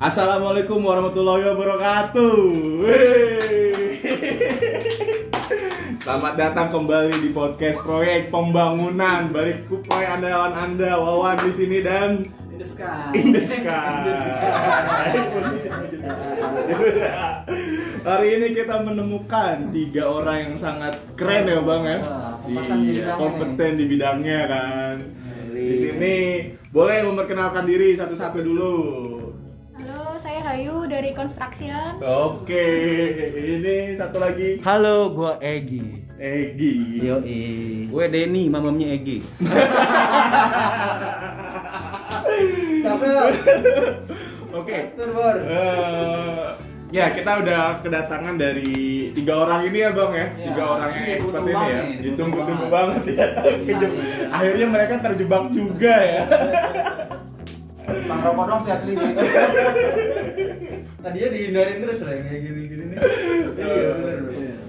Assalamualaikum warahmatullahi wabarakatuh. Wey. Selamat datang kembali di podcast proyek pembangunan balik kupai andalan anda Wawan di sini dan Indeska. Hari ini kita menemukan tiga orang yang sangat keren ya bang ya. Kompeten di Iya, kompeten di bidangnya kan. Di sini boleh memperkenalkan diri satu-satu dulu. Hayu dari Construction. Oke, ini satu lagi Halo, gua Egi. Egi. Yoi. Gue Denny, mamamnya Egi. Oke. Turbor. Eh, ya kita udah kedatangan dari tiga orang ini ya bang ya, Iya. tiga orang yang Ini expert ditunggu ini ya, ditunggu-tunggu ditunggu banget ya. Kejeb- iya. Akhirnya mereka terjebak juga ya. Bang rokok dong sih aslinya. Tadinya dihindarin terus lah kayak gini-gini nih. Iya, bener.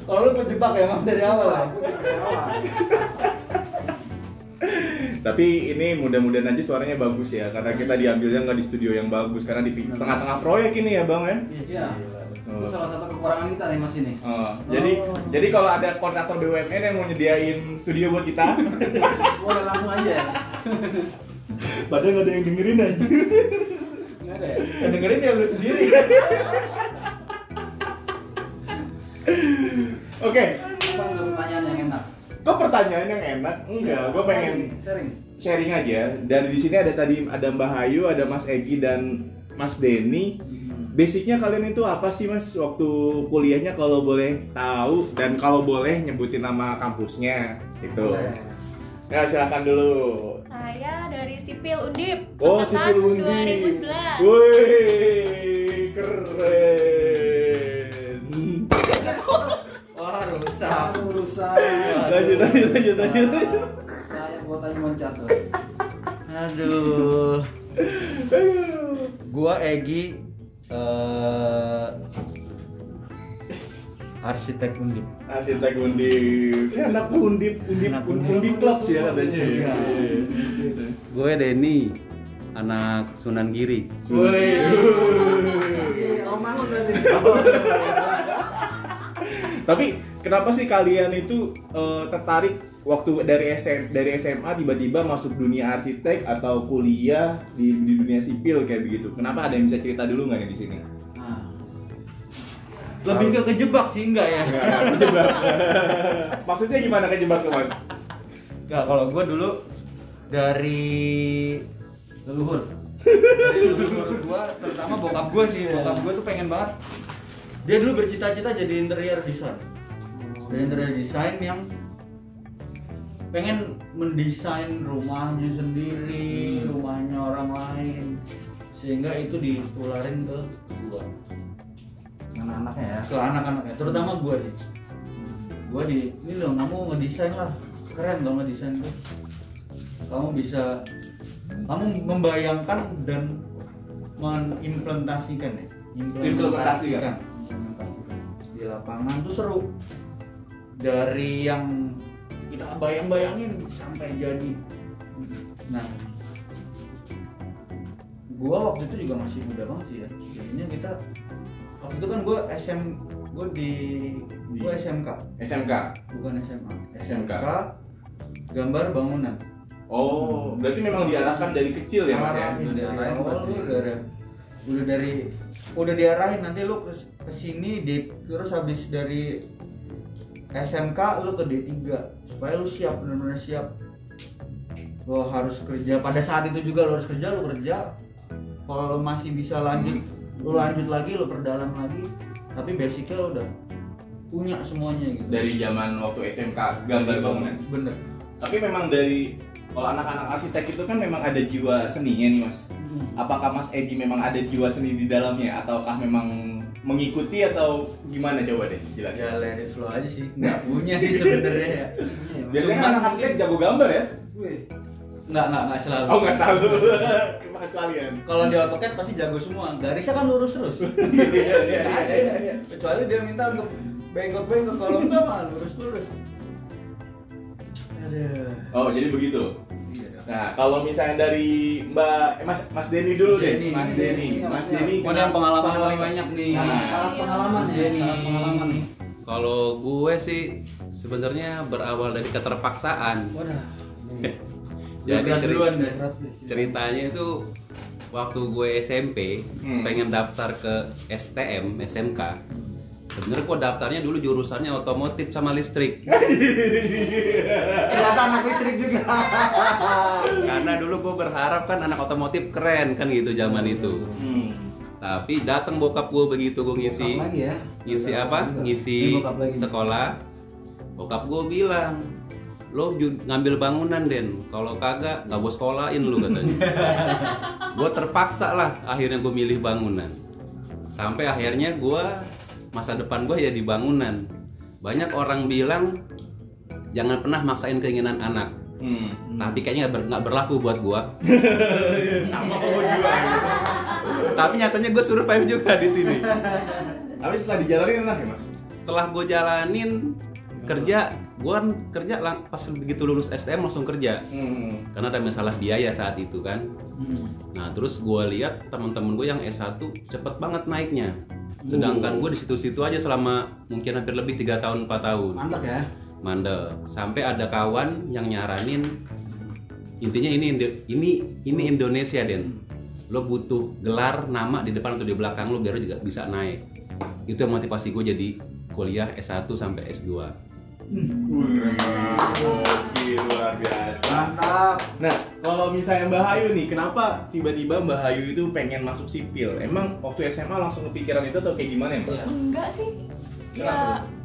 Kalau lu kejebak ya emang dari awal lah. Tapi ini mudah-mudahan aja suaranya bagus ya, karena kita diambilnya nggak di studio yang bagus, karena di tengah-tengah proyek ini ya bang ya. Iya. Itu salah satu kekurangan kita nih Mas ini. Oh, jadi jadi kalau ada kontraktor BUMN yang mau nyediain studio buat kita, Boleh langsung aja ya. padahal nggak ada yang dengerin aja. Ya? Yang dengerin dia lu sendiri. Oke, untuk pertanyaan yang enak? kok pertanyaan yang enak? Enggak, gue pengen sharing. sharing aja. Dari di sini ada tadi ada Mbak Hayu, ada Mas Egi dan Mas Denny. Basicnya kalian itu apa sih Mas waktu kuliahnya kalau boleh tahu dan kalau boleh nyebutin nama kampusnya itu. Boleh. Ya silakan dulu. Saya dari Sipil Undip. Oh, angkatan sipil undi. 2011. Wih, keren. Wah, rusak. Kamu rusak. Lanjut, lanjut, lanjut, lanjut. Saya buat aja loncat tuh. Aduh. Gua Egi eh arsitek undip. Arsitek undip. Ya, anak undip, undip, Anak undip, undip. undip clubs ya katanya. Iya. Gue Denny, anak Sunan Giri. Berarti. Tapi kenapa sih kalian itu eh, tertarik waktu dari SM, dari SMA tiba-tiba masuk dunia arsitek atau kuliah di, di dunia sipil kayak begitu? Kenapa ada yang bisa cerita dulu nggak nih di sini? Lebih ke kejebak sih enggak ya? Kejebak. Maksudnya gimana kejebak tuh mas? Enggak, kalau gue dulu dari leluhur. dari leluhur gue, terutama bokap gue sih, bokap gue tuh pengen banget. Dia dulu bercita-cita jadi interior design. Jadi interior design yang pengen mendesain rumahnya sendiri, rumahnya orang lain, sehingga itu ditularin ke gua, Anak-anaknya ya. ke anak-anaknya, terutama gua sih. Gua di ini loh, kamu ngedesain lah, keren dong ngedesain tuh. Kamu bisa, kamu membayangkan dan mengimplementasikan ya, Implementasikan. Di lapangan tuh seru. Dari yang kita bayang-bayangin sampai jadi. Nah, gua waktu itu juga masih muda banget sih ya. Jadinya kita itu kan gua SM gua di gua Di- SMK SMK. bukan SMA SMK. gambar bangunan. Oh, berarti memang diarahkan dari kecil ya mas ya? Udah dari diarahin lu udah udah dari udah diarahin. Nanti lu ke ke sini di terus habis dari SMK lu ke D3 supaya lu siap benar-benar siap. Lo harus kerja. Pada saat itu juga lo harus kerja lo kerja. Kalau lo masih bisa lanjut lo lanjut lagi lo perdalam lagi tapi basicnya lo udah punya semuanya gitu Dari zaman waktu SMK gambar bangunan. bener Tapi memang dari kalau anak-anak arsitek itu kan memang ada jiwa seninya nih mas. Apakah Mas Egi memang ada jiwa seni di dalamnya ataukah memang mengikuti atau gimana coba deh jelasin. ya let it flow aja sih nggak punya sih sebenarnya ya Iya, Biasanya kan anak arsitek jago gambar ya? Wih, nggak nggak nggak selalu Oh nggak tahu. Terima kasih kalian. kalau di AutoCAD pasti jago semua garisnya kan lurus terus Iya iya iya iya, iya. kecuali dia minta untuk bengkok-bengkok kalau enggak mah lurus lurus aduh Oh jadi begitu. iya. Nah, kalau misalnya dari Mbak eh, Mas Mas Denny dulu deh. Denny. Mas Denny. Iya, Mas Denny. Oh, yang pengalaman paling banyak nih. Nah, syarat pengalaman ya, syarat pengalaman nih. Kalau gue sih sebenarnya berawal dari keterpaksaan. Wadah. Jadi ceri- ceritanya itu waktu gue SMP Hmm. pengen daftar ke STM SMK. Sebenarnya gue daftarnya dulu jurusannya otomotif sama listrik. Ternyata anak listrik juga. Karena dulu gue berharap kan anak otomotif keren kan gitu zaman itu. Hmm. Tapi datang bokap gue begitu gue ngisi Bokap lagi ya. ngisi apa? Ngisi sekolah. Bokap gue bilang, lo ngambil bangunan den. Kalau kagak nggak gue sekolahin lu katanya. gue terpaksa lah akhirnya gue milih bangunan. Sampai akhirnya gue masa depan gue ya di bangunan. Banyak orang bilang jangan pernah maksain keinginan anak. Hmm. Tapi kayaknya nggak ber- nggak berlaku buat gue. Sama kok juga. Tapi nyatanya gue survive juga di sini. Tapi setelah dijalanin enak ya, Mas? setelah gue jalanin kerja gue kan kerja lang- pas begitu lulus STM langsung kerja. Hmm. karena ada masalah biaya saat itu kan. Hmm. nah terus gue lihat teman-teman gue yang S1 cepet banget naiknya. Sedangkan gue di situ-situ aja selama mungkin hampir lebih tiga tahun 4 tahun. Mantap ya. mandel sampai ada kawan yang nyaranin intinya ini ini ini Indonesia den. Lo butuh gelar nama di depan atau di belakang lo biar lo juga bisa naik. Itu yang motivasi gue jadi kuliah S1 sampai S2 Gokil, luar biasa. Mantap. Nah, kalau misalnya Mbak Hayu nih, kenapa tiba-tiba Mbak Hayu itu pengen masuk sipil? Emang waktu SMA langsung kepikiran itu atau kayak gimana ya, Mbak? Enggak sih. Kenapa Ya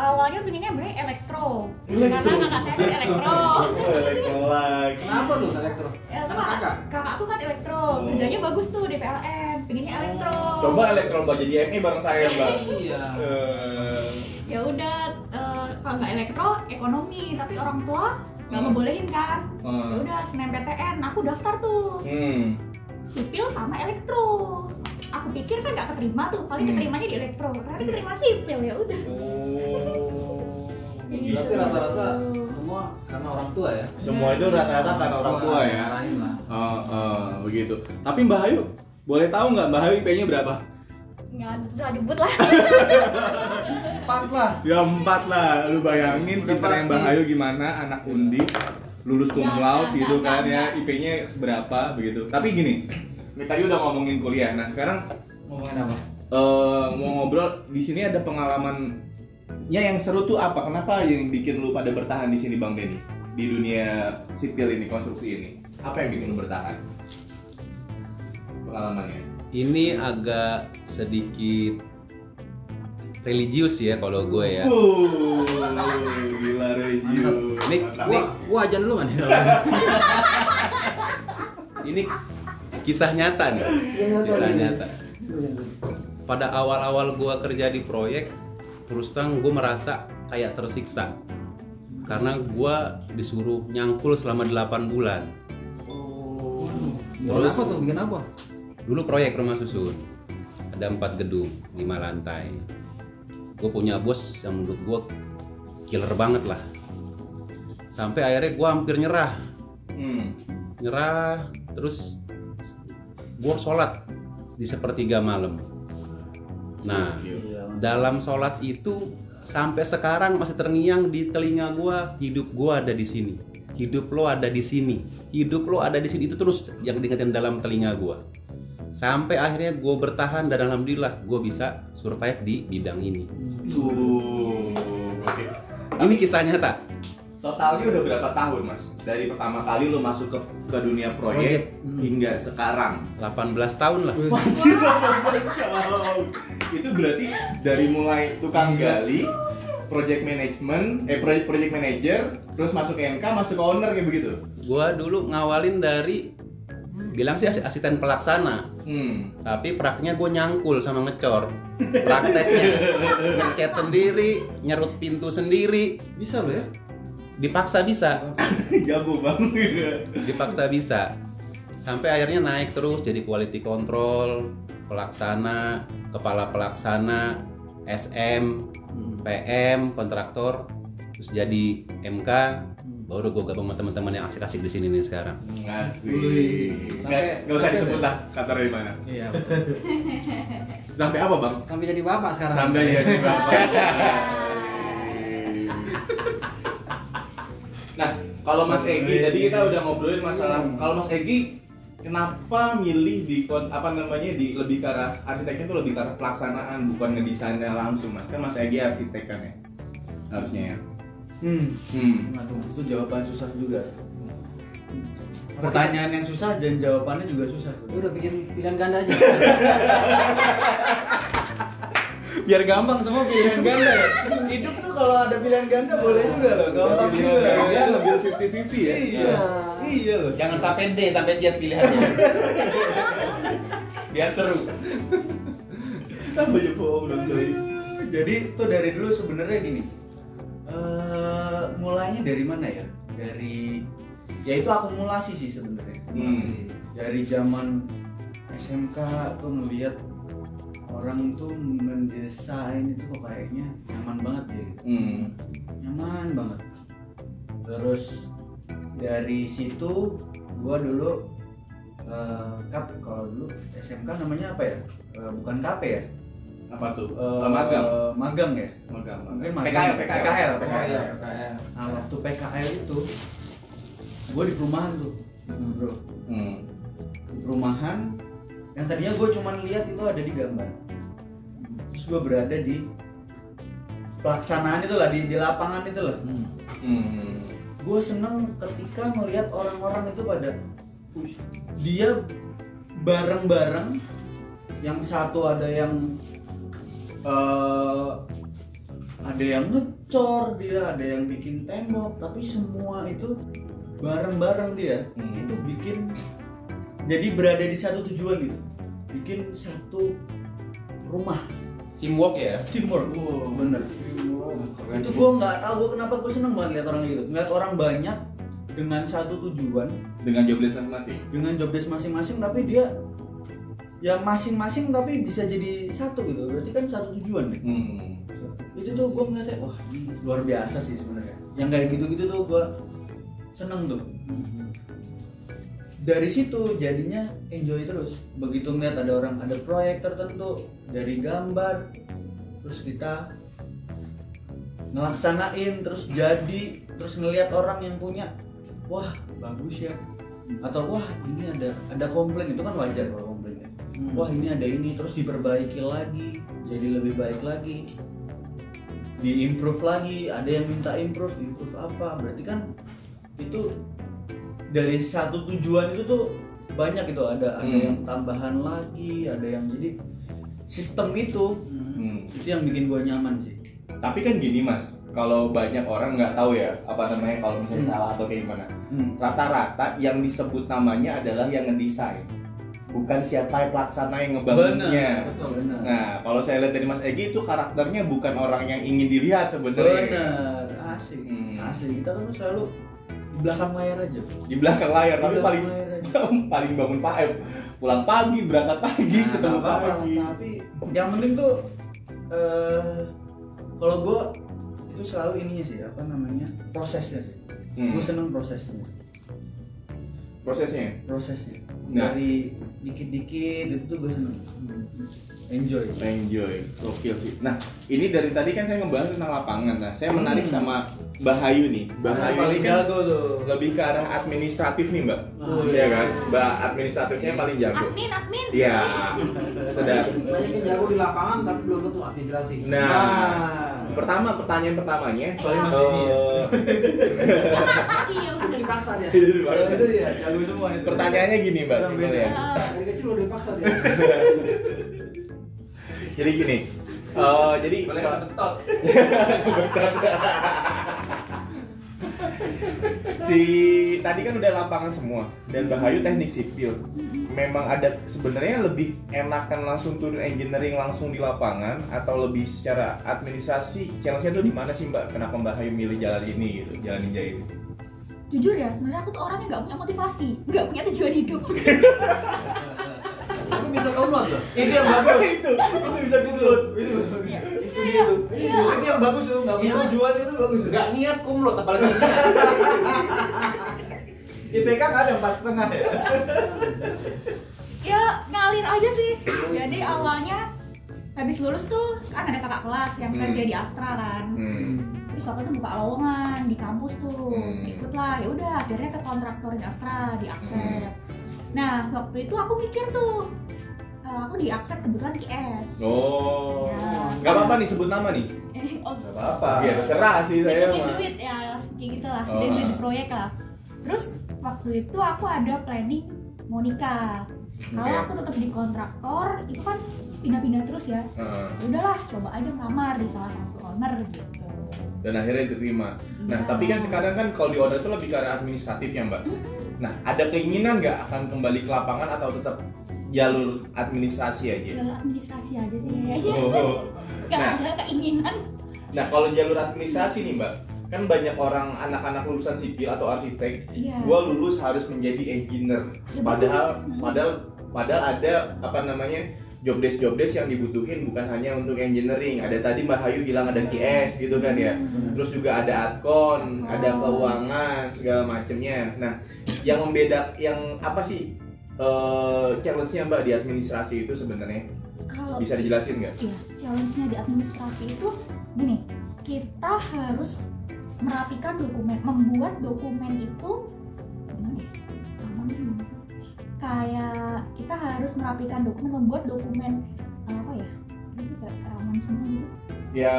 awalnya pengennya sebenarnya elektro. Elektro. Karena kakak saya kan elektro. Oh, elektro lagi. Kenapa tuh elektro? Ya, kakak, kakak. aku kan elektro, Oh. kerjanya bagus tuh di PLN, pengennya elektro. Coba elektro Mbak jadi ME bareng saya, Mbak. Iya. Eh, Ya udah, eh, kalau nggak elektro, ekonomi, tapi orang tua nggak Hmm. ngebolehin kan. Hmm. Ya udah, SNMPTN, aku daftar tuh hmm. sipil sama elektro. Aku pikir kan nggak keterima tuh, paling Hmm. keterimanya di elektro. Ternyata keterima sipil ya udah. Oh. Gitu. Berarti rata-rata semua karena orang tua ya. Semua itu rata-rata karena orang tua ya. Lah. Oh, oh, begitu. Tapi Mbak Hayu, boleh tahu nggak Mbak Hayu IP-nya berapa? Nggak usah disebut lah. Empat lah. Ya empat lah, lu bayangin pasti. Mbak Hayu gimana anak undi lulus cum Ya, laude ya, gitu enggak, kan ya. IP-nya seberapa begitu. Tapi gini, kita tadi udah ngomongin kuliah. Nah sekarang Ngomongin apa? eh, mau ngobrol di sini ada pengalamannya yang seru tuh apa? Kenapa yang bikin lu pada bertahan di sini Bang Denny di dunia sipil ini konstruksi ini? Apa yang bikin lu bertahan? Pengalamannya? ini agak sedikit religius ya kalau gue ya. Wuh, gila review. Nih, Gua gua ajan dulu kan ya. ini kisah nyata nih. Kisah nyata. Pada awal-awal gue kerja di proyek terus terang gue merasa kayak tersiksa. Karena gue disuruh nyangkul selama 8 bulan. Bikin apa tuh? Bikin apa? dulu proyek rumah susun. Ada empat gedung lima lantai gue punya bos yang menurut gue killer banget lah. Sampai akhirnya gue hampir nyerah. Hmm. nyerah terus gue sholat di sepertiga malam. Nah dalam sholat itu sampai sekarang masih terngiang di telinga gue hidup gue ada di sini. Hidup lo ada di sini. Hidup lo ada di sini. Itu terus yang diingetin dalam telinga gue sampai akhirnya gue bertahan dan alhamdulillah gue bisa survive di bidang ini Tuh, oke. ini kisah nyata Totalnya udah berapa tahun mas? Dari pertama kali lu masuk ke, ke dunia proyek. Hmm. hingga sekarang 18 tahun lah Wajib. Itu berarti dari mulai tukang gali project management, eh project project manager, terus masuk ke MK, masuk ke owner kayak begitu. Gua dulu ngawalin dari bilang sih asi- asisten pelaksana, Hmm. tapi prakteknya gue nyangkul sama ngecor. Prakteknya ngecat sendiri, nyerut pintu sendiri, Bisa lo ya? dipaksa bisa, Jago banget. dipaksa bisa. Sampai akhirnya naik terus jadi quality control, pelaksana, kepala pelaksana, SM, PM, kontraktor, terus jadi MK, baru gue gabung sama teman-teman yang asik-asik di sini nih sekarang Ngasih. Sampai- Nggak usah disebut lah kantor dari mana. Iya betul. Sampai apa bang? Sampai jadi bapak sekarang. Sampai ya berapa? Nah, kalau Mas Egi tadi kita udah ngobrolin masalah kalau Mas Egi kenapa milih di kon- apa namanya di lebih ke arah arsiteknya tuh lebih ke arah pelaksanaan bukan ngedesainnya langsung Mas. Kan Mas Egi arsitek kan ya. Harusnya ya. Hmm. Hmm. Waduh, itu jawaban susah juga. Pertanyaan yang susah dan jawabannya juga susah. Lu udah bikin pilihan ganda aja. Biar gampang semua pilihan ganda ya. Hidup tuh kalau ada pilihan ganda boleh juga loh, gampang juga. Dia lebih 50-50 ya. Iya, iya loh. jangan sampai D sampai Z pilihannya biar seru Tambah ya bohong. Jadi tuh dari dulu sebenarnya gini. Eh mulainya dari mana ya? Dari ya itu akumulasi sih sebenarnya. Hmm. Dari zaman SMK tuh melihat orang tuh mendesain itu kok kayaknya nyaman banget ya gitu. Hmm. Nyaman banget. Terus dari situ gua dulu eh, kap kalau dulu SMK namanya apa ya? Eh, bukan KP ya? Apa tuh? Eh, magang. Magang ya? Magang. Magang. PKL, PKL. PKL, Oh PKL. iya, PKL. Nah waktu PKL itu gue di perumahan tuh bro Hmm. di perumahan yang tadinya gue cuman lihat itu ada di gambar terus gue berada di pelaksanaan itu lah di, di lapangan itu lah Hmm. Hmm. gue seneng ketika melihat orang-orang itu pada "Wih, dia bareng-bareng yang satu ada yang eh, ada yang ngecor dia ada yang bikin tembok tapi semua itu bareng-bareng dia. Hmm. itu bikin jadi berada di satu tujuan gitu. Bikin satu rumah. Teamwork ya? Teamwork. Bener. Itu gue nggak tahu gua kenapa gue seneng banget lihat orang gitu. Ngeliat orang banyak dengan satu tujuan. Dengan job desk masing-masing. dengan job desk masing-masing tapi dia ya masing-masing tapi bisa jadi satu gitu. Berarti kan satu tujuan nih Hmm. itu tuh gue ngeliatnya wah ini luar biasa sih sebenarnya. Yang kayak gitu-gitu tuh gue seneng tuh. Dari situ jadinya enjoy terus. Begitu ngeliat ada orang ada proyek tertentu dari gambar terus kita ngelaksanain terus jadi terus ngeliat orang yang punya wah bagus ya. Atau wah ini ada ada komplain. Itu kan wajar kalau Hmm. wah ini ada ini terus diperbaiki lagi jadi lebih baik lagi diimprove lagi ada yang minta improve improve apa berarti kan itu dari satu tujuan itu tuh banyak itu ada ada Hmm. yang tambahan lagi ada yang jadi sistem itu Hmm. itu yang bikin gue nyaman sih Tapi kan gini mas, kalau banyak orang nggak tahu ya apa namanya kalau misalnya Hmm. salah atau kayak gimana. Hmm. Rata-rata yang disebut namanya adalah yang ngedesain, bukan siapa yang pelaksana yang ngebangunnya. Betul. benar Nah, kalau saya lihat dari Mas Egi itu karakternya bukan orang yang ingin dilihat sebenarnya. benar asik Hmm. asik kita kan selalu di belakang layar aja Di belakang layar, Di tapi belakang paling layar aja. paling bangun pagi, pulang pagi, berangkat pagi, Nah, ketemu apa-apa. pagi. tapi yang penting tuh eh kalau gue itu selalu ininya sih apa namanya prosesnya sih Hmm. gue seneng prosesnya Prosesnya. prosesnya Nah. dari dikit-dikit itu tuh gue seneng enjoy Enjoy, gokil sih. Nah, ini dari tadi kan saya ngebahas tentang lapangan. Nah, saya menarik Hmm. sama Bahayu nih. Bahayu paling ini kan jago tuh lebih ke arah administratif nih, Mbak. Oh, Iya kan? Mbak administratifnya paling jago. Admin, admin. Iya. Sedap. Banyak yang jago di lapangan tapi belum tentu administrasi. Nah, pertama pertanyaan pertamanya. Paling Mas Denny ya? dipaksa dia. Kalau itu dia jago semua itu. Pertanyaannya gini, Mbak, simpelnya. Eh, Dari kecil udah dipaksa dia. Jadi gini. eh, jadi boleh si tadi kan udah lapangan semua dan Bahayu teknik sipil. Memang ada sebenarnya lebih enakan langsung turun engineering langsung di lapangan atau lebih secara administrasi challenge-nya tuh di mana sih Mbak? Kenapa Mbak Bahayu milih jalan ini gitu, jalan ninja ini? Jujur ya, sebenarnya aku tuh orangnya nggak punya motivasi, nggak punya tujuan hidup. Tapi bisa download loh. Itu yang bagus. itu, itu bisa download. Ya, Itu ya, gitu. Iya. Itu yang bagus tuh, nggak punya tujuan itu bagus. Nggak niat kumlot apalagi. IPK nggak ada empat setengah ya. ya ngalir aja sih jadi awalnya habis lulus tuh kan ada kakak kelas yang Hmm. kerja di Astra kan Hmm. Terus kakak tuh buka lowongan di kampus tuh Hmm. ikut lah ya udah akhirnya ke kontraktor di Astra di accept nah waktu itu aku mikir tuh eh, aku di accept kebetulan QS Oh. Ya. Gak apa-apa nih sebut nama nih. eh oh Nggak apa-apa. Iya terserah sih saya hitungin mah. duit ya kayak gitu lah Oh. dari duit di proyek lah terus waktu itu aku ada planning mau nikah kalau aku tetap di kontraktor itu kan pindah-pindah terus ya Heeh. Ya udahlah coba aja ngelamar di salah satu owner gitu Dan akhirnya diterima. Nah, Iya. tapi kan sekarang kan kalau di order itu lebih ke arah administratif ya, Mbak. Nah, ada keinginan nggak akan kembali ke lapangan atau tetap jalur administrasi aja? jalur administrasi aja sih kayaknya Oh. nggak Nah. ada keinginan Nah, kalau jalur administrasi nih, Mbak, kan banyak orang anak-anak lulusan sipil atau arsitek, Iya. gua lulus harus menjadi engineer. Ya, Padahal padahal padahal ada apa namanya? Job desk job desk yang dibutuhin bukan hanya untuk engineering. Ada tadi Mbak Hayu bilang ada QS gitu kan ya. Hmm. Terus juga ada adcon, ada keuangan segala macamnya. Nah, yang membeda yang apa sih eh, challenge-nya Mbak di administrasi itu sebenarnya? kalau Bisa dijelasin nggak? ya challenge-nya di administrasi itu gini kita harus merapikan dokumen membuat dokumen itu gimana kayak kita harus merapikan dokumen membuat dokumen eh, apa ya? Sih kayak aman semua gitu? Ya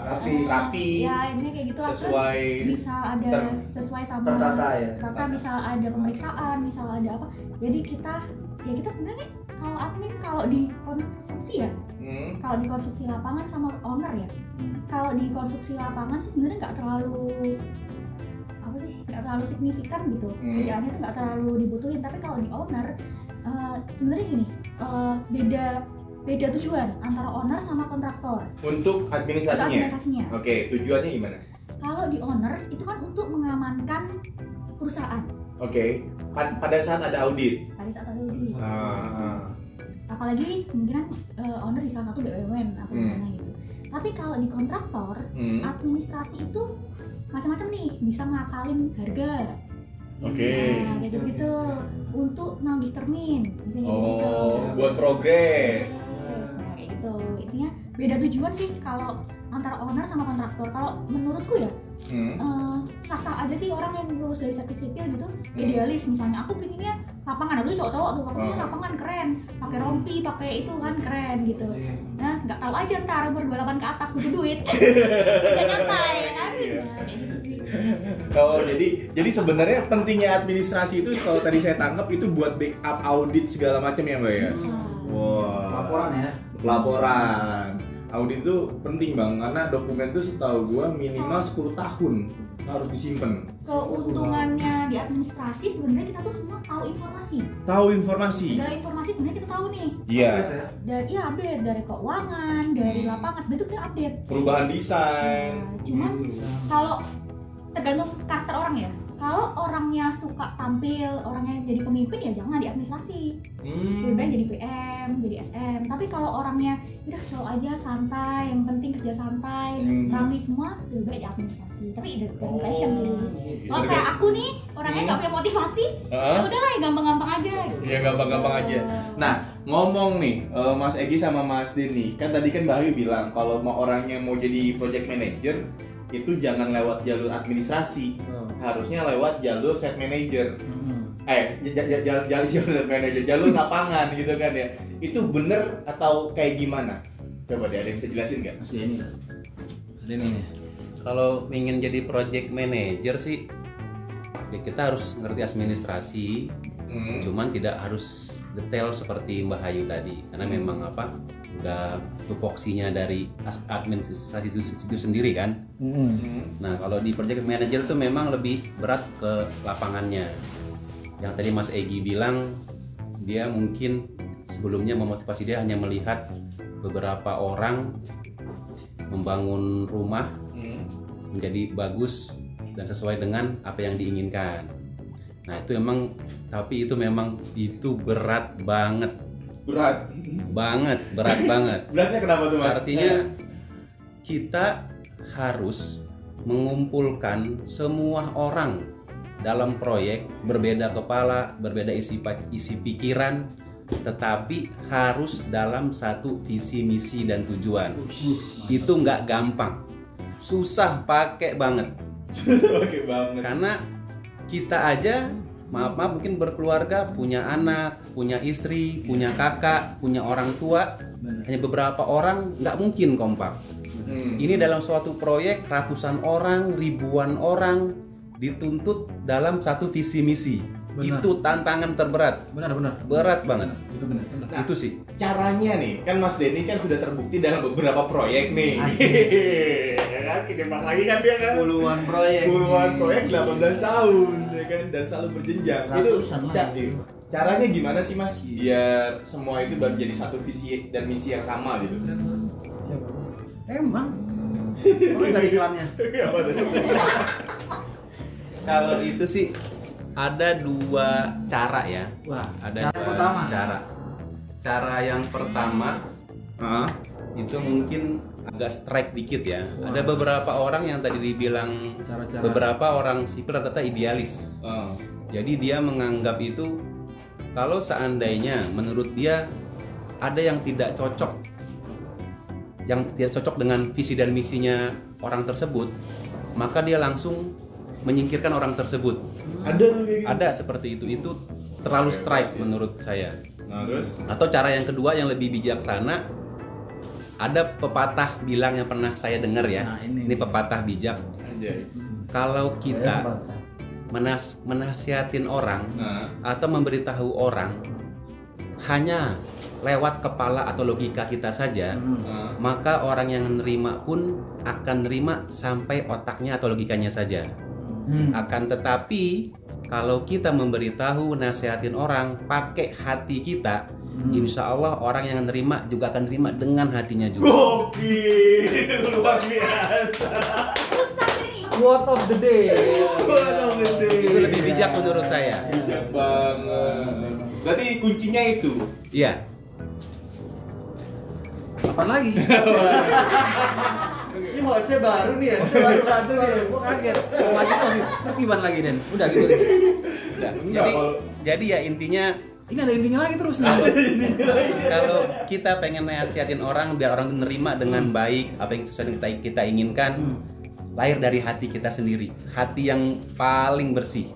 rapi, Eh, rapi, ya ini kayak gitu sesuai bisa ada ter- sesuai sama Tertata ya. tertata. misal ada pemeriksaan misal ada apa. Jadi kita ya kita sebenarnya kalau admin kalau di konstruksi ya Hmm, kalau di konstruksi lapangan sama owner ya kalau di konstruksi lapangan sih sebenarnya nggak terlalu nggak terlalu signifikan gitu Hmm. kerjaannya tuh nggak terlalu dibutuhin tapi kalau di owner eh, sebenarnya gini eh, beda beda tujuan antara owner sama kontraktor untuk Untuk administrasinya. administrasinya Oke, tujuannya gimana? kalau di owner itu kan untuk mengamankan perusahaan Oke, pa- pada saat ada audit. pada saat ada audit. Ah, apalagi kemungkinan eh, owner di salah satu BUMN atau Hmm. gimana gitu tapi kalau di kontraktor hmm, administrasi itu macam-macam nih bisa ngakalin harga Oke. nah kayak gitu gitu untuk nagih termin kayak gitu Oh, buat progres. Yes, nah kayak gitu intinya beda tujuan sih kalau antara owner sama kontraktor kalau menurutku ya Hmm. eh, sah-sah aja sih orang yang lulus dari sektor sipil gitu Hmm. idealis misalnya aku pinginnya lapangan dulu cowok-cowok tuh pinginnya Oh. lapangan keren pakai rompi pakai itu kan keren gitu Iya. nah nggak tahu aja ntar umur 28 ke atas butuh duit jangan nyantai ya kan Iya. Nah, kayak gitu sih Oh, jadi jadi sebenarnya pentingnya administrasi itu kalau tadi saya tangkap itu buat backup audit segala macam ya, Mbak ya. Bisa. Wah. Laporan ya. Laporan. Audit itu penting bang karena dokumen itu setahu gua minimal 10 tahun harus disimpan. keuntungannya di administrasi sebenarnya kita tuh semua tahu informasi Tahu informasi. segala informasi sebenarnya kita tahu nih Iya. Ya. dari iya update dari keuangan dari Hmm. lapangan sebenarnya kita update Perubahan desain. Nah, cuman kalau tergantung karakter orang ya kalau orangnya suka tampil orangnya jadi pemimpin ya jangan di administrasi lebih Hmm. baik jadi PM jadi SM tapi kalau orangnya udah slow aja santai yang penting kerja santai Hmm. rame semua lebih baik di administrasi tapi itu tergantung passion sih gitu. kalau kayak aku nih orangnya nggak punya motivasi Hah? ya udahlah ya gampang-gampang aja gitu. Ya gampang-gampang aja. Nah, ngomong nih, eh, Mas Egi sama Mas Denny, kan tadi kan Bayu bilang kalau mau orangnya mau jadi project manager itu jangan lewat jalur administrasi, harusnya lewat jalur set manager. Eh, j- j- j- jalur jalur set manager, jalur lapangan gitu kan ya. Itu bener atau kayak gimana? Coba deh, ada yang bisa jelasin nggak? Mas Denny lah. Mas Denny nih. Kalau ingin jadi project manager sih ya kita harus ngerti administrasi, Hmm. cuman tidak harus detail seperti Mbak Hayu tadi karena Hmm. memang apa udah tupoksinya dari as- administrasi itu, itu sendiri kan. Hmm. Nah kalau di project manager itu memang lebih berat ke lapangannya. Yang tadi Mas Egi bilang dia mungkin sebelumnya memotivasi dia hanya melihat beberapa orang membangun rumah Hmm. menjadi bagus dan sesuai dengan apa yang diinginkan. Nah itu memang tapi itu memang itu berat banget, Berat. banget, berat banget. Beratnya kenapa tuh Mas? Artinya kita harus mengumpulkan semua orang dalam proyek berbeda kepala, berbeda isi isi pikiran, tetapi harus dalam satu visi misi dan tujuan. Itu nggak gampang, susah pakai banget. Oke banget. Karena kita aja maaf maaf mungkin berkeluarga punya anak punya istri punya kakak punya orang tua hanya beberapa orang nggak mungkin kompak Hmm. ini dalam suatu proyek ratusan orang ribuan orang dituntut dalam satu visi misi Benar. itu tantangan terberat Benar benar. berat banget Itu benar. benar. Nah, itu sih Caranya nih, kan Mas Denny kan sudah terbukti dalam beberapa proyek nih. ya kan, kita lagi kan dia kan. puluhan proyek Puluhan proyek 18 tahun ya kan dan selalu berjenjang. Ratusan itu lah. ca- iya. caranya gimana sih Mas biar semua itu baru jadi satu visi dan misi yang sama gitu. Emang. Mana dari iklannya? Tuh? kalau itu sih ada dua cara ya Wah, ada cara pertama. cara cara yang pertama Hah? itu mungkin agak strike dikit ya. Ada beberapa orang yang tadi dibilang Cara-cara- beberapa orang sipil rata-rata idealis. Oh. Jadi dia menganggap itu kalau seandainya menurut dia ada yang tidak cocok yang tidak cocok dengan visi dan misinya orang tersebut, maka dia langsung menyingkirkan orang tersebut. Ada gitu. Ada seperti itu. Itu terlalu strike menurut saya. Nah, terus Atau cara yang kedua yang lebih bijaksana ada pepatah bilang yang pernah saya dengar ya. Nah, ini. ini pepatah bijak. anjay. Kalau kita menas menasihatin orang Nah, atau memberitahu orang hanya lewat kepala atau logika kita saja, nah. maka orang yang menerima pun akan nerima sampai otaknya atau logikanya saja. Hmm. Akan tetapi kalau kita memberitahu, nasihatin orang pakai hati kita, insya Allah orang yang nerima juga akan nerima dengan hatinya juga. Gokil, luar biasa. Quote of the day Waduh, gede. Itu lebih bijak menurut saya. Bijak banget. Berarti kuncinya itu. Iya. Apa lagi? ini hostnya baru nih ya baru langsung ya. Gua kaget. Oh, lagi lagi. Terus gimana lagi, Den? Udah gitu. Udah. Enggak, Jadi, kalau- jadi ya intinya Ini ada intinya lagi terus nih. kalau kita pengen nasihatin orang biar orang nerima dengan baik apa yang sesuai dengan kita, kita inginkan lahir dari hati kita sendiri. Hati yang paling bersih.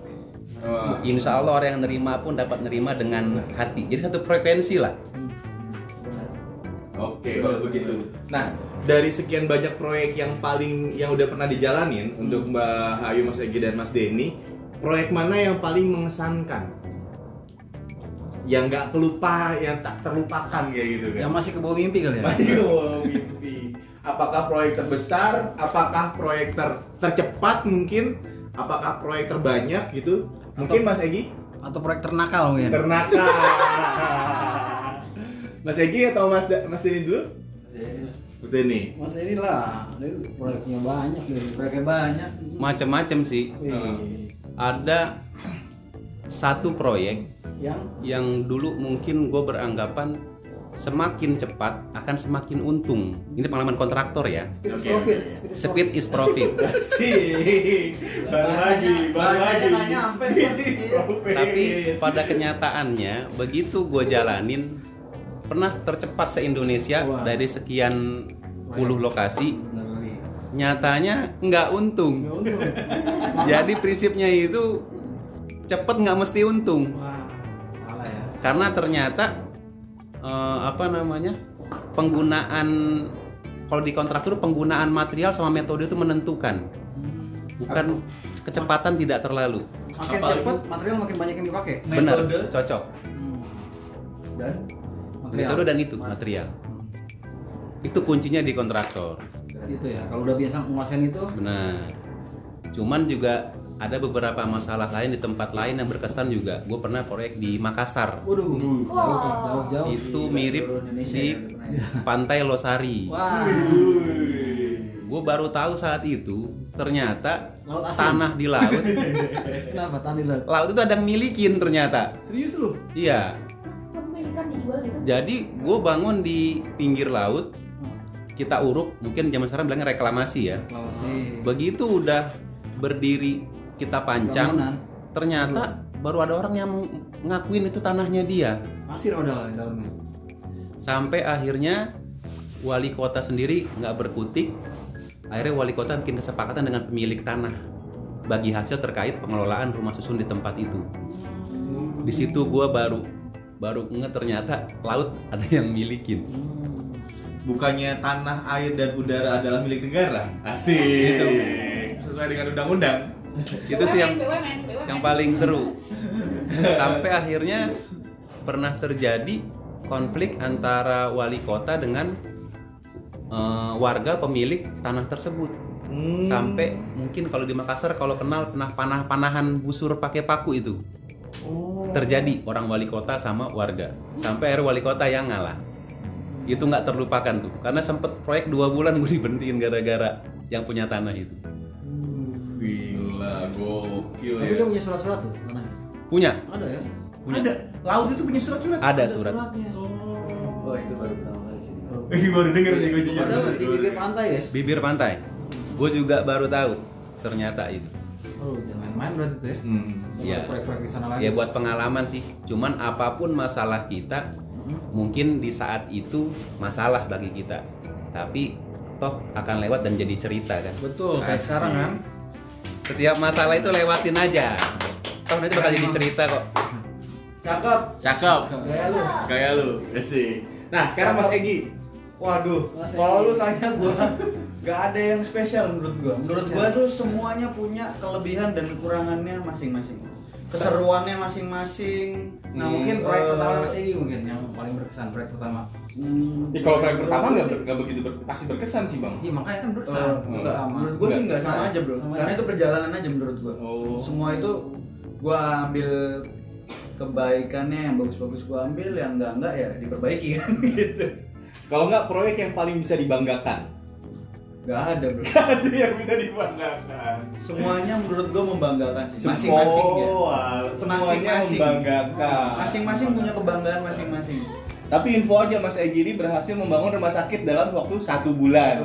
Wah. insya Allah orang yang nerima pun dapat nerima dengan hati. Jadi satu frekuensi lah. Oke, kalau begitu. Nah, dari sekian banyak proyek yang paling yang udah pernah dijalanin untuk Mbak Hayu, Mas Egi dan Mas Denny, proyek mana yang paling mengesankan? Yang nggak kelupa, yang tak terlupakan kayak gitu kan? Yang masih ke bawah mimpi kali ya? Ayo, mimpi. Apakah proyek terbesar? Apakah proyek ter- tercepat mungkin? Apakah proyek terbanyak gitu? Mungkin Mas Egi? Atau proyek ternakal mungkin? Ternakal. Mas Egi atau Mas da- Mas Denny dulu? Mas Denny. Mas ini lah, ini proyeknya banyak proyeknya banyak macam-macam sih Wih. ada satu proyek Yang? yang dulu mungkin gue beranggapan semakin cepat akan semakin untung. Ini pengalaman kontraktor ya. Speed is Oke, profit. speed is profit. Baru lagi, baru lagi. Tapi pada kenyataannya begitu gue jalanin pernah tercepat se Indonesia dari sekian puluh lokasi. Nyatanya. Nggak untung. Jadi prinsipnya itu cepet nggak mesti untung Wah, salah ya. karena ternyata eh, apa namanya penggunaan kalau di kontrak itu penggunaan material sama metode itu menentukan bukan kecepatan tidak terlalu Makin Apa cepat material makin banyak yang dipakai. benar Metode. cocok Hmm. dan Material. metode dan itu material Hmm. itu kuncinya di kontraktor Gitu ya. Kalau udah biasa menguasain itu, benar cuman juga ada beberapa masalah lain di tempat lain yang berkesan juga gue pernah proyek di Makassar waduh, jauh, jauh, jauh. itu mirip di ya, pantai Losari Wah, gue baru tahu saat itu ternyata Laut asin. tanah di laut kenapa tadi lah? laut itu ada yang milikin ternyata Serius lu? iya gitu jadi gue bangun di pinggir laut Hmm. kita uruk mungkin zaman sekarang bilangnya reklamasi ya Reklamasi. begitu udah berdiri kita pancang Bangunan. ternyata baru ada orang yang ngakuin itu tanahnya dia Masih modal di dalamnya. sampai akhirnya wali kota sendiri nggak berkutik akhirnya wali kota bikin kesepakatan dengan pemilik tanah bagi hasil terkait pengelolaan rumah susun di tempat itu di situ gua baru baru nge ternyata laut ada yang milikin Bukannya tanah, air dan udara adalah milik negara. Asik. Sesuai dengan undang-undang. Itu sih yang BUMN, BUMN. yang paling seru. Sampai akhirnya pernah terjadi konflik antara wali kota dengan eh, warga pemilik tanah tersebut. Hmm. sampai mungkin kalau di Makassar kalau kenal pernah panah-panahan busur pakai paku itu. Oh. terjadi orang wali kota sama warga. Sampai akhirnya wali kota yang ngalah. Itu nggak terlupakan tuh. Karena sempet proyek dua bulan gue diberhentiin gara-gara yang punya tanah itu gokil Tapi ya. dia punya surat-surat tuh tanahnya. punya Ada ya? Ada. Laut itu punya surat-surat. ada surat suratnya. Oh itu baru pertama kali sih. Eh, baru denger sih gue jujur. Padahal di bibir pantai ya. bibir pantai gue juga baru tahu ternyata itu Oh, jangan main berarti tuh ya. Hmm. Iya. Proyek-proyek di sana lagi. ya buat pengalaman sih cuman apa pun masalah kita mungkin di saat itu masalah bagi kita tapi toh akan lewat dan jadi cerita kan Betul, kayak sekarang kan. Setiap masalah itu lewatin aja toh nanti bakal jadi cerita kok Cakep. Cakep. Gaya lu. Kayak lu. Asik. Nah, sekarang Mas Egi. Waduh, kalau lu tanya gua gak ada yang spesial menurut gua. Menurut gua tuh semuanya punya kelebihan dan kekurangannya masing-masing. Keseruannya masing-masing. Nah, mungkin proyek eh, pertama Mas Egi mungkin yang paling berkesan proyek pertama. hmm, Ya, kalau proyek pertama nggak ber- nggak begitu ber- pasti berkesan sih bang. Iya, makanya kan berkesan. enggak. Pertama. Menurut gua sih enggak sama Enggak. aja, Bro. Sama Karena aja. itu perjalanan aja menurut gua. Oh. Semua itu gua ambil kebaikannya yang bagus-bagus gua ambil, yang enggak-enggak ya diperbaiki kan gitu. Kalau nggak proyek yang paling bisa dibanggakan. Gak ada, Bro. Ada yang bisa dibanggakan. Semuanya menurut gua membanggakan sih. Masing-masing ya. Semua, semuanya membanggakan. Masing-masing punya kebanggaan masing-masing. Tapi info aja Mas Egi ini berhasil membangun rumah sakit dalam waktu satu bulan.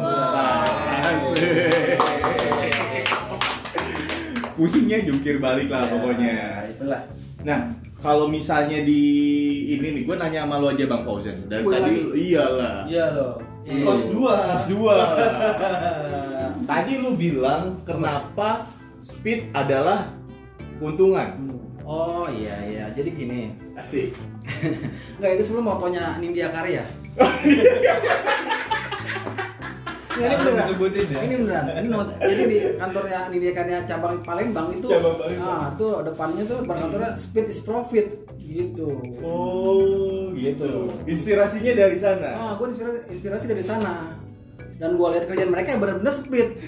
Asik. Pusingnya jungkir balik lah pokoknya. Nah, itulah. Nah, kalau misalnya di ini nih, gue nanya sama lu aja Bang Fauzan. Dari tadi lagi. iyalah. Iya loh. Iya. Kos dua. Terus dua. tadi lu bilang kenapa speed adalah keuntungan. Oh iya iya, jadi gini. Asik. Enggak itu sebelum motonya Nindya Karya. Nggak, ini beneran. disebutin ya? Ini beneran. Ini not- jadi di kantornya Nindya Karya cabang Palembang itu. Cabang Palembang. Ah, tuh depannya tuh depan kantornya speed is profit gitu. Oh, gitu. Inspirasinya dari sana. Ah, gue inspirasi, inspirasi dari sana. Dan gue lihat kerjaan mereka yang benar-benar speed.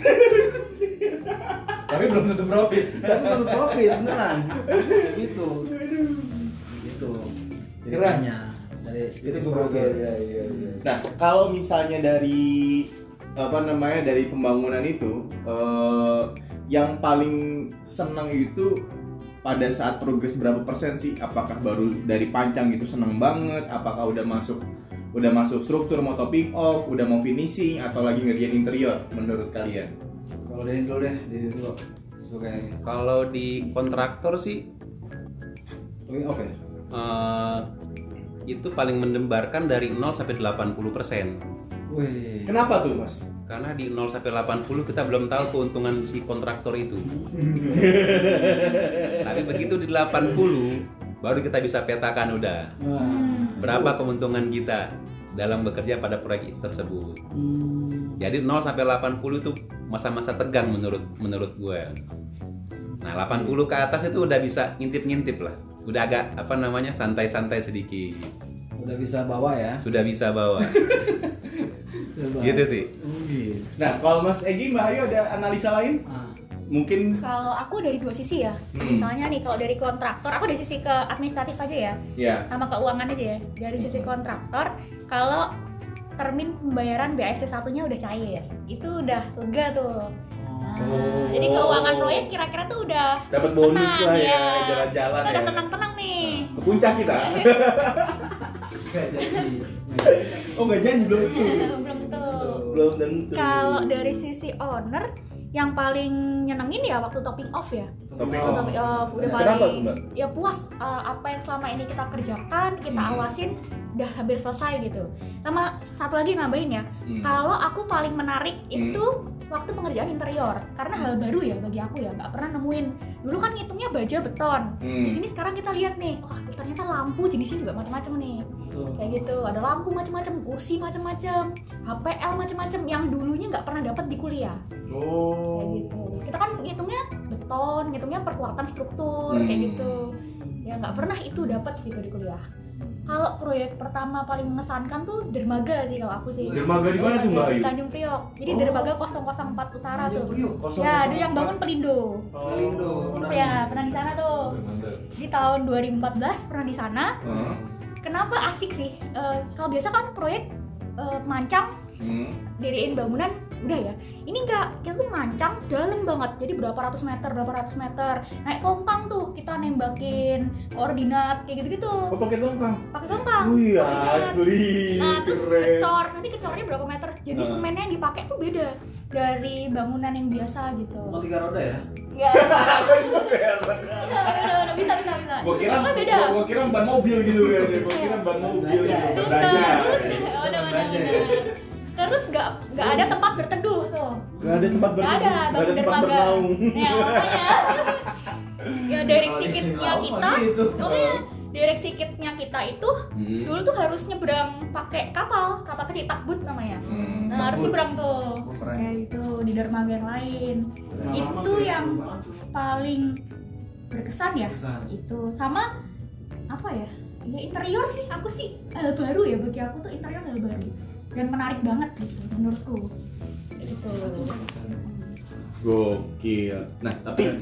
Tapi belum tentu profit. Tapi baru profit beneran. Gitu. Gitu. Ceritanya dari speed is profit. Iya, iya, iya. Nah, kalau misalnya dari apa namanya dari pembangunan itu eh, yang paling senang itu pada saat progres berapa persen sih? Apakah baru dari pancang itu senang banget? Apakah udah masuk udah masuk struktur mau topping off, udah mau finishing atau lagi ngerjain interior menurut kalian? Kalau dari dulu deh, dari dulu sebagai kalau di kontraktor sih Towing off ya? eh, itu paling mendembarkan dari 0 sampai 80 persen Wih. Kenapa tuh, Mas? karena di 0 sampai 80 kita belum tahu keuntungan si kontraktor itu tapi begitu di 80 baru kita bisa petakan udah Wah. berapa keuntungan kita dalam bekerja pada proyek tersebut Hmm. jadi 0 sampai 80 itu masa-masa tegang menurut menurut gue nah 80 ke atas itu udah bisa ngintip-ngintip lah udah agak apa namanya santai-santai sedikit Udah bisa bawa ya. sudah Bisa bawa. gitu sih Oh, gitu. Nah, kalau Mas Egi, Mbak Ayu ada analisa lain? Ah. Mungkin Kalau aku dari dua sisi ya. Hmm. Misalnya nih kalau dari kontraktor, aku dari sisi ke administratif aja ya. ya. Sama keuangan aja ya. Dari sisi kontraktor, kalau termin pembayaran BASC satunya udah cair, itu udah lega tuh. Nah, Oh. Jadi keuangan proyek kira-kira tuh udah Dapat bonus tenang, lah ya, ya. jalan-jalan Kita udah ya. tenang-tenang nih. Ke puncak kita. Oh nggak janji belum itu. Belum. Belum tentu kalau dari sisi owner yang paling nyenengin ya waktu topping off ya Topping off. topping off udah Kenapa paling Mbak? ya puas uh, apa yang selama ini kita kerjakan kita Hmm. awasin udah hampir selesai gitu sama satu lagi nambahin ya Hmm. kalau aku paling menarik Hmm. itu waktu pengerjaan interior karena hal baru ya bagi aku ya nggak pernah nemuin dulu kan ngitungnya baja beton Hmm. di sini sekarang kita lihat nih wah ternyata lampu jenisnya juga macam-macam nih kayak gitu ada lampu macam-macam kursi macam-macam HPL macam-macam yang dulunya nggak pernah dapat di kuliah. Kayak oh. gitu. Kita kan ngitungnya beton ngitungnya perkuatan struktur Hmm. kayak gitu. Ya nggak pernah itu dapat gitu di kuliah. Kalau proyek pertama paling mengesankan tuh dermaga sih kalau aku sih. Dermaga di mana tuh, Mbak Ayu? Tanjung Priok. Jadi Oh. dermaga 004 utara Tanjung tuh. Priok. ya ada yang bangun pelindo. Pelindo. ya pernah di sana tuh. Di tahun 2014 pernah di sana. Hah? Kenapa? Asik sih. Eh, kalau biasa kan proyek eh, mancang Hmm. diriin bangunan udah ya. Ini enggak kita tuh mancang dalam banget. Jadi berapa ratus meter berapa ratus meter. Naik tongkang tuh kita nembakin koordinat kayak gitu gitu Oh pakai tongkang. pakai tongkang. Wih asli. nah terus keren. kecor. Nanti kecornya berapa meter? Jadi Ah. semennya yang dipakai tuh beda dari bangunan yang biasa gitu Mau tiga roda ya? Enggak. bisa bisa bisa bisa Gua kira, beda gua, gua kira ban mobil gitu kan. Gua kira ban mobil gitu. Terus oh, udah udah udah terus nggak nggak ada tempat berteduh tuh Gak ada tempat nggak berteduh, ada nggak ada bangun tempat dermaga bernaung. ya makanya ya direksi kitnya kita gitu. Direksi kitnya kita itu Hmm. dulu tuh harus nyebrang pakai kapal kapal kecil takbut namanya. Hmm, nah harus nyebrang tuh. Oh, kayak gitu di dermaga yang lain. Lama-lama itu yang paling berkesan ya? Berkesan. itu. Sama apa ya? Ya interior sih. Aku sih hal baru ya bagi aku tuh interior hal baru. Dan menarik banget gitu menurutku. Gitu. Gokil. Nah, tapi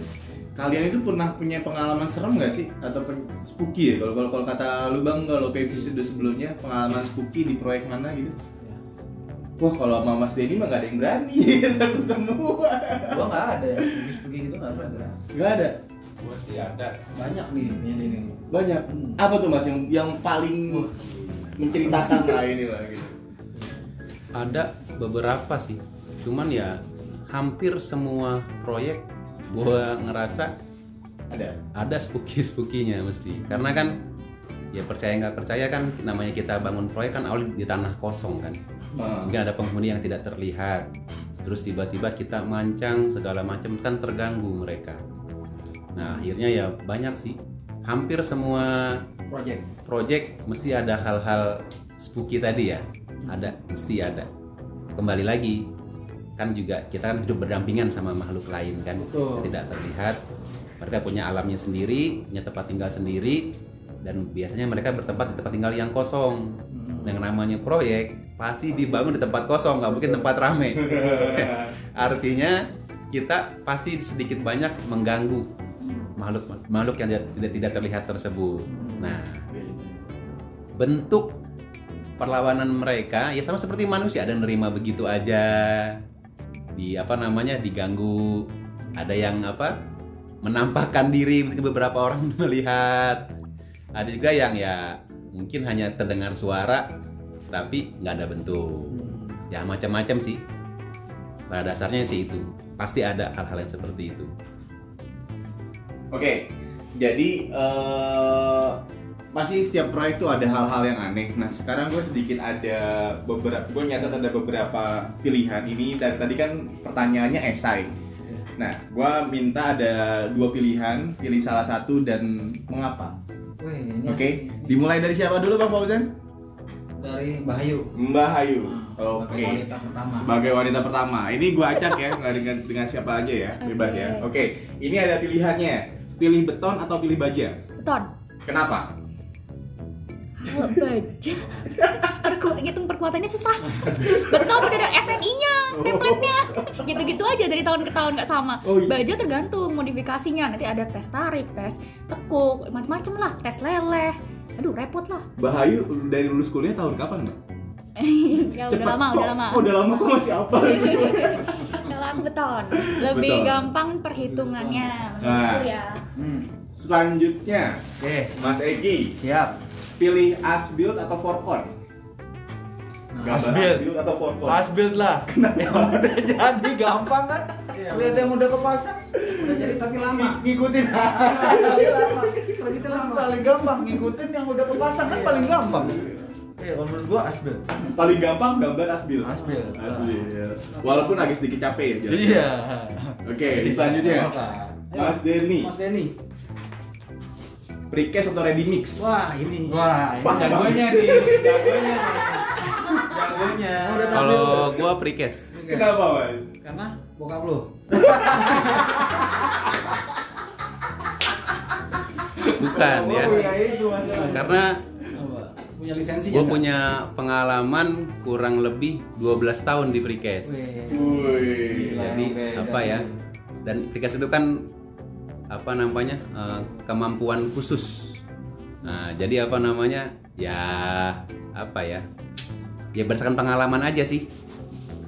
kalian itu pernah punya pengalaman serem nggak sih atau pen- spooky ya? Kalau kalau kalau kata lu bang kalau episode sebelumnya pengalaman spooky di proyek mana gitu? Wah kalau sama Mas Denny mah gak ada yang berani, takut semua. Gua nggak ada ya. Bagus pergi gitu nggak pernah. gerak. Gak ada. Gua sih ada. Banyak nih ini nih. Banyak. Hmm. Apa tuh Mas yang yang paling menceritakan lah ini lah gitu? Ada beberapa sih. Cuman ya hampir semua proyek gua ngerasa Ada. ada spooky spookinya mesti karena kan ya percaya nggak percaya kan namanya kita bangun proyek kan awal di tanah kosong kan Ah. mungkin ada penghuni yang tidak terlihat terus tiba-tiba kita mancang segala macam kan terganggu mereka nah akhirnya ya banyak sih hampir semua Project. project mesti ada hal-hal spooky tadi ya ada mesti ada kembali lagi kan juga kita kan hidup berdampingan sama makhluk lain kan. Betul. tidak terlihat. Mereka punya alamnya sendiri punya tempat tinggal sendiri dan biasanya mereka bertempat di tempat tinggal yang kosong. Yang namanya proyek pasti dibangun di tempat kosong nggak mungkin tempat rame. Artinya kita pasti sedikit banyak mengganggu makhluk makhluk yang tidak tidak, terlihat tersebut. Nah bentuk perlawanan mereka ya sama seperti manusia ada nerima begitu aja di apa namanya diganggu. Ada yang apa menampakkan diri mungkin beberapa orang melihat. Ada juga yang ya mungkin hanya terdengar suara tapi nggak ada bentuk. Ya macam-macam sih. Pada dasarnya sih itu. Pasti ada hal-hal yang seperti itu. Oke, jadi eh pasti setiap proyek tuh ada hal-hal yang aneh. Nah sekarang gue sedikit ada beberapa, gue nyatat ada beberapa pilihan ini. Dari tadi kan pertanyaannya esai. Nah, gue minta ada dua pilihan, pilih salah satu dan mengapa. Oke, dimulai dari siapa dulu Bang Fauzan? dari Bahayu. Mbak Hayu. Sebagai Oke. wanita pertama. Sebagai wanita pertama. Ini gue acak ya, nggak dengan dengan siapa aja ya, bebas ya. Oke, ini ada pilihannya. Pilih beton atau pilih baja? beton Kenapa? Kalau baja perku ngitung perkuatannya susah. Beton udah ada SNI-nya template-nya. Gitu-gitu aja dari tahun ke tahun nggak sama. Oh, iya. baja tergantung modifikasinya. Nanti ada tes tarik tes tekuk macam-macam lah. Tes leleh. Aduh repot lah. Bahayu dari lulus kuliah tahun kapan, Mbak? ya udah lama kok, udah lama. Kok udah lama kok masih apa? Lama beton lebih Beton. gampang perhitungannya. Nah. ya Hmm. Selanjutnya, Oke, Mas Egi, siap. Pilih as build atau forecon? Gambar Asbil. asbil atau foto? Asbuild lah. Yang udah jadi gampang kan? Iya, Lihat yang udah kepasang, Udah jadi tapi lama. ngikutin tapi lama. Kalau kita lama. Paling gampang ngikutin yang udah kepasang kan paling gampang. Iya, kalau menurut gua Asbuild. Paling gampang gambar asbil. Asbil. Asbil. ya. Walaupun agak sedikit capek ya. Iya. Oke, selanjutnya. Mas Denny, Mas Denny. Precast atau ready mix? Wah, ini. Wah, ini Pas jagonya nih, jagonya. Jagonya. Tahu. Kalau gua precast. Kenapa, Mas? Karena bokap lu. Bukan ya. Oh, iya itu. Karena Apa? Punya lisensi gue punya pengalaman kurang lebih 12 tahun di precast. Wih. Jadi apa ya? Dan precast itu kan apa namanya eh, kemampuan khusus. Nah, jadi apa namanya? Ya apa ya? Ya berdasarkan pengalaman aja sih.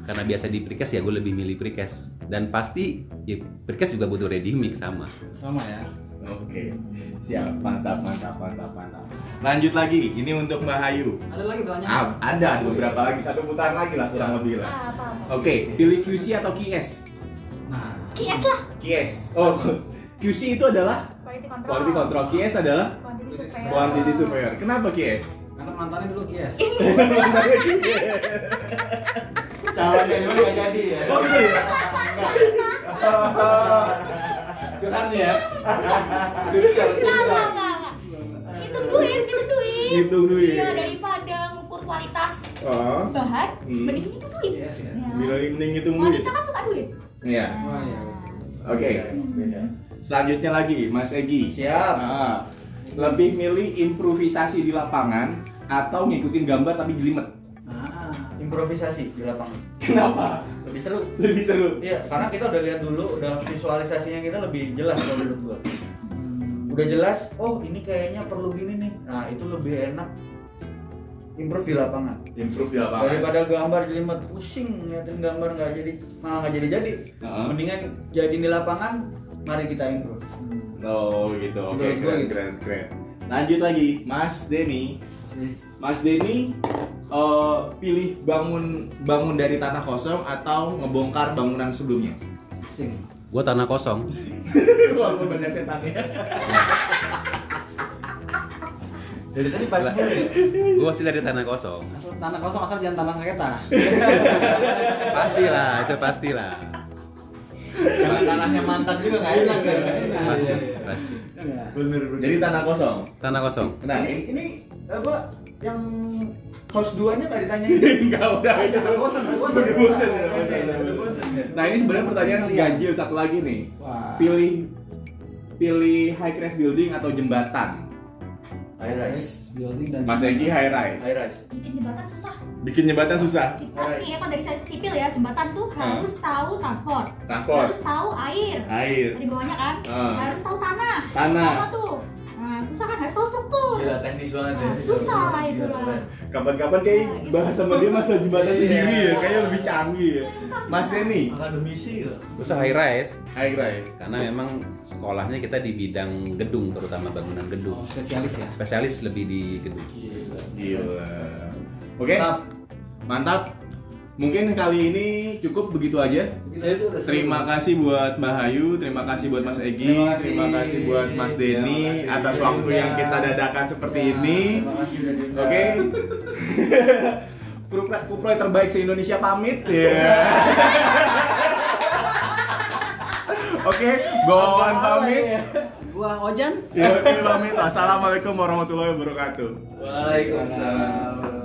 Karena biasa di precast ya gue lebih milih precast. Dan pasti ya precast juga butuh ready mix sama. Sama ya. Oke, siap, mantap, mantap, mantap, mantap. Lanjut lagi, ini untuk Mbak Hayu. Ada lagi pertanyaan? Ah, ada beberapa lagi, satu putaran lagi lah kurang lebih lah. Ah, Oke, pilih QC atau QS? Nah, QS lah QS. Oh, QC itu adalah quality control quality control. QS adalah quantity surveyor quantity surveyor. Kenapa QS? karena mantannya dulu kias. Calonnya juga nggak jadi ya. Oh iya ya? Curhat ya. Enggak, enggak, enggak, enggak. Hitung duit, hitung duit. Hitung duit. Iya, daripada ngukur kualitas Oh, bahan, Hmm. mending hitung duit. Yes, ya. Ya. mending mending hitung duit. Wanita kan suka duit. Iya. Wah, iya. Oke. Selanjutnya lagi, Mas Egi. Siap. Ah, lebih milih improvisasi di lapangan atau ngikutin gambar tapi jelimet? Nah, Improvisasi di lapangan. Kenapa? Lebih seru. Lebih seru. Iya, karena kita udah lihat dulu, udah visualisasinya kita lebih jelas kalau menurut gua. Udah jelas, oh ini kayaknya perlu gini nih. Nah, itu lebih enak improve di lapangan. Improve di lapangan. Daripada gambar jelimet pusing ngeliatin gambar nggak jadi malah nggak jadi jadi. Heeh. Mendingan jadi di lapangan, mari kita improve. Oh gitu, oke gua keren, gitu. keren, keren. Lanjut lagi, Mas Denny. Mas Denny eh, pilih bangun bangun dari tanah kosong atau ngebongkar bangunan sebelumnya? Sing. Gua tanah kosong. Walaupun banyak setannya. Dari tadi pas. Gua masih dari tanah kosong. Asal tanah kosong asal jangan tanah saketa. Pastilah, itu pastilah. Masalahnya mantan juga nggak enak ya. Pasti, pasti. Bener, bener. Jadi tanah kosong. Tanah kosong. Nah, Ini ini apa yang host duanya nggak ditanyain? enggak udah aja Udah bosan, udah bosan. Udah bosan. Nah ini sebenarnya pertanyaan ganjil satu lagi nih. Wah. Pilih pilih high rise building atau jembatan? High rise. Building dan Mas Egi high rise. High rise. Bikin jembatan susah. Bikin jembatan susah. Kita nih ya kalau dari sisi sipil ya, jembatan tuh harus tahu transport. Transport. Harus tahu air. Air. Di bawahnya kan. Ah. Harus tahu tanah. Tanah. Apa tuh? Nah, susah kan harus tahu struktur. Gila teknis banget ya. Nah, susah lah itu lah. Kapan-kapan kayak bahas sama dia masa jembatan Iya. sendiri ya, kayaknya lebih canggih ya. Mas Denny, Akademisi ya. Gua high rise high rise. karena memang sekolahnya kita di bidang gedung terutama bangunan gedung. Oh, spesialis ya. Spesialis lebih di gedung. Gila. Oke. Mantap. Mantap. Mungkin kali ini cukup begitu aja. Terima kasih buat Mbak Hayu, terima kasih buat Mas Egi, Terima kasih. terima kasih buat Mas Denny Terima kasih. atas waktu yang kita dadakan seperti Ya. ini. Terima kasih udah diundang. Oke. Kuproy terbaik se Indonesia pamit. Ya. Oke, Gowan pamit. Gua Ojan. Ya, oke, pamit. Assalamualaikum warahmatullahi wabarakatuh. Waalaikumsalam.